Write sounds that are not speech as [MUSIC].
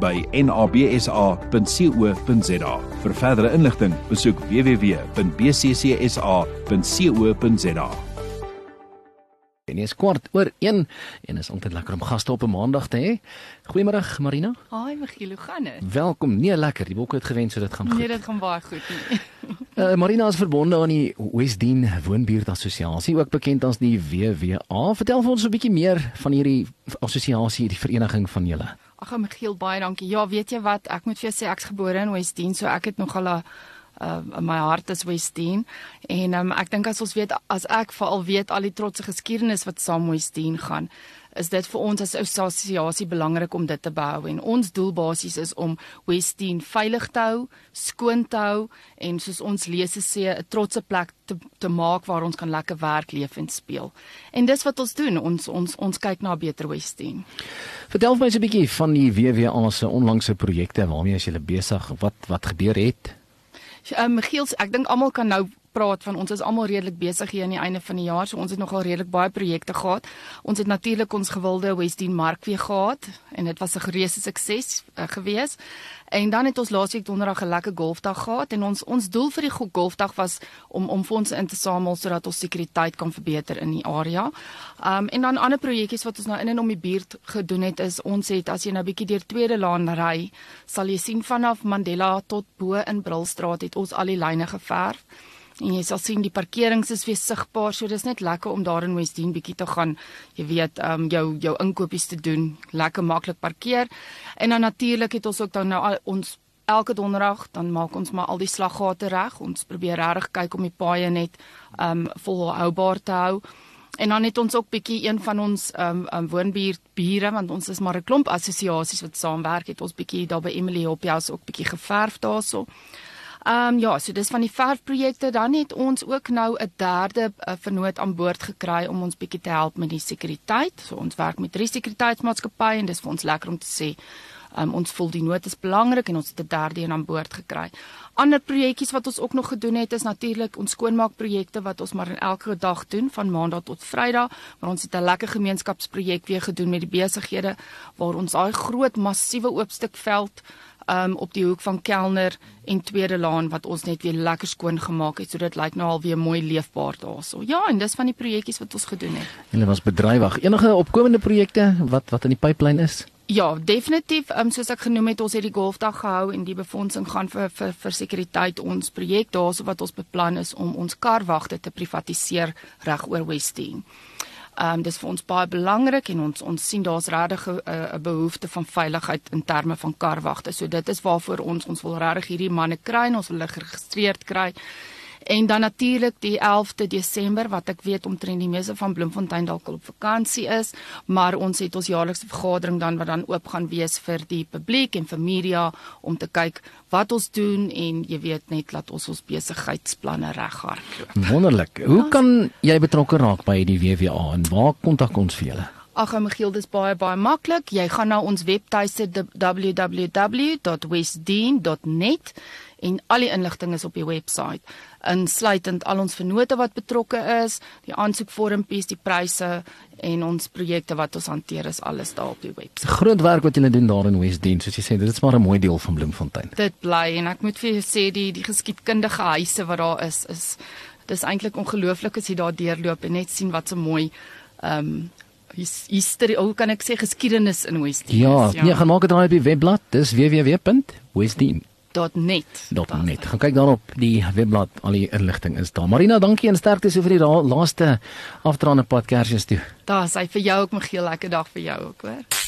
by nabsa.co.za. Vir verdere inligting, besoek www.bccsa.co.za. En dit is kwart oor 1 en is altyd lekker om gaste op 'n maandag te hê. Goeiemôre Marina. Haai Michiel, hoe gaan dit? Welkom. Nee, lekker. Die wolke het gewen so dit gaan goed. Nee, dit gaan baie goed nie. uh, [LAUGHS] Marina is verbonde aan die Westdien Woonbuurt Assosiasie, ook bekend as die WWA. Vertel vir ons 'n bietjie meer van hierdie assosiasie, die vereniging van julle. Ag, Michiel, baie dankie. Ja, weet jy wat? Ek moet vir jou sê ek's gebore in Westdien, so ek het nog al 'n uh my hart is Westdien en um, ek dink as ons weet as ek veral weet al die trotse geskiedenis wat saam Westdien gaan is dit vir ons as assosiasie belangrik om dit te behou en ons doel basies is om Westdien veilig te hou, skoon te hou en soos ons lese sê 'n trotse plek te te maak waar ons kan lekker werk, leef en speel. En dis wat ons doen. Ons ons ons kyk na 'n beter Westdien. Vertel my 'n bietjie van die WWA se onlangse projekte waarmee as jy besig wat wat gebeur het. Ehm um, Giels, ek dink kan nou praat van ons is almal redelik besig hier aan die einde van die jaar. So ons het nogal redelik baie projekte gehad. Ons het natuurlik ons gewilde Westdien Mark weer gehad en dit was 'n gereuse sukses uh, gewees. En dan het ons laasweek donderdag 'n lekker golfdag gehad en ons ons doel vir die golfdag was om om fondse in te samel sodat ons sekuriteit kan verbeter in die area. Um en dan ander projekkies wat ons nou in en om die buurt gedoen het is ons het as jy nou bietjie deur Tweede Laan ry, sal jy sien vanaf Mandela tot bo in Brilstraat het ons al die lyne geverf. En jy sal sien die parkerings is weer sigbaar, so dis net lekker om daar in Westdene bietjie te gaan. Jy weet, ehm um, jou jou inkopies te doen, lekker maklik parkeer. En dan natuurlik het ons ook dan nou al, ons elke donderdag dan maak ons maar al die slaggate reg. Ons probeer regtig kyk om die paaie net ehm um, volhoubaar te hou. En dan het ons ook bietjie een van ons ehm um, um, woonbuurt bure want ons is maar 'n klomp assosiasies wat saamwerk het. Ons bietjie daar by Emily Hoppies ook bietjie geverf daarso. Ehm um, ja, so dis van die verfprojekte dan het ons ook nou 'n derde uh, vernoot aan boord gekry om ons bietjie te help met die sekuriteit. So ons werk met drie sekuriteitsmaatskappye en dis vir ons lekker om te sê um, ons voel die nood is belangrik en ons het 'n derde een aan boord gekry. Ander projekkies wat ons ook nog gedoen het is natuurlik ons skoonmaakprojekte wat ons maar elke dag doen van maandag tot Vrydag, maar ons het 'n lekker gemeenskapsprojek weer gedoen met die besighede waar ons daai groot massiewe oopstuk veld um, op die hoek van Kelner en Tweede Laan wat ons net weer lekker skoon gemaak het. So dit lyk nou al weer mooi leefbaar daarso. Ja, en dis van die projekkies wat ons gedoen het. Hulle was bedrywig. Enige opkomende projekte wat wat in die pipeline is? Ja, definitief. Um, soos ek genoem het, ons het die golfdag gehou en die befondsing gaan vir vir vir sekuriteit ons projek daarso wat ons beplan is om ons karwagte te privatiseer reg oor Westdene. Ehm um, dis vir ons baie belangrik en ons ons sien daar's regtig 'n uh, behoefte van veiligheid in terme van karwagte. So dit is waarvoor ons ons wil regtig hierdie manne kry en ons wil hulle geregistreerd kry. En dan natuurlik die 11de Desember wat ek weet omtrent die meeste van Bloemfontein dalk op vakansie is, maar ons het ons jaarlikse vergadering dan wat dan oop gaan wees vir die publiek en vir media om te kyk wat ons doen en jy weet net laat ons ons besigheidsplanne reghardloop. Wonderlik. Hoe kan jy betrokke raak by die WWA en waar kontak ons vir julle? Ag, Michiel, dis baie baie maklik. Jy gaan na ons webtuiste www.westdeen.net en al die inligting is op die webwerf insluitend al ons vennote wat betrokke is, die aansoekvormpies, die pryse en ons projekte wat ons hanteer is alles daar op die webwerf. Groot werk wat julle doen daar in Westdene, soos jy sê, dit is maar 'n mooi deel van Bloemfontein. Dit bly en ek moet vir jou sê die die geskiedkundige huise wat daar is is dis eintlik ongelooflik as jy daar deurloop en net sien wat so mooi ehm um, history, hoe kan ek sê geskiedenis in Westdene. Ja, ja, nee, gaan maak dit daar op die webblad. Dis www.westdene .net. .net. Gaan kyk daarop die webblad, al die inligting is daar. Marina, dankie en sterkte so vir die laaste afdraande pad Kersfees toe. Daar's hy vir jou ook 'n geel lekker dag vir jou ook, hoor.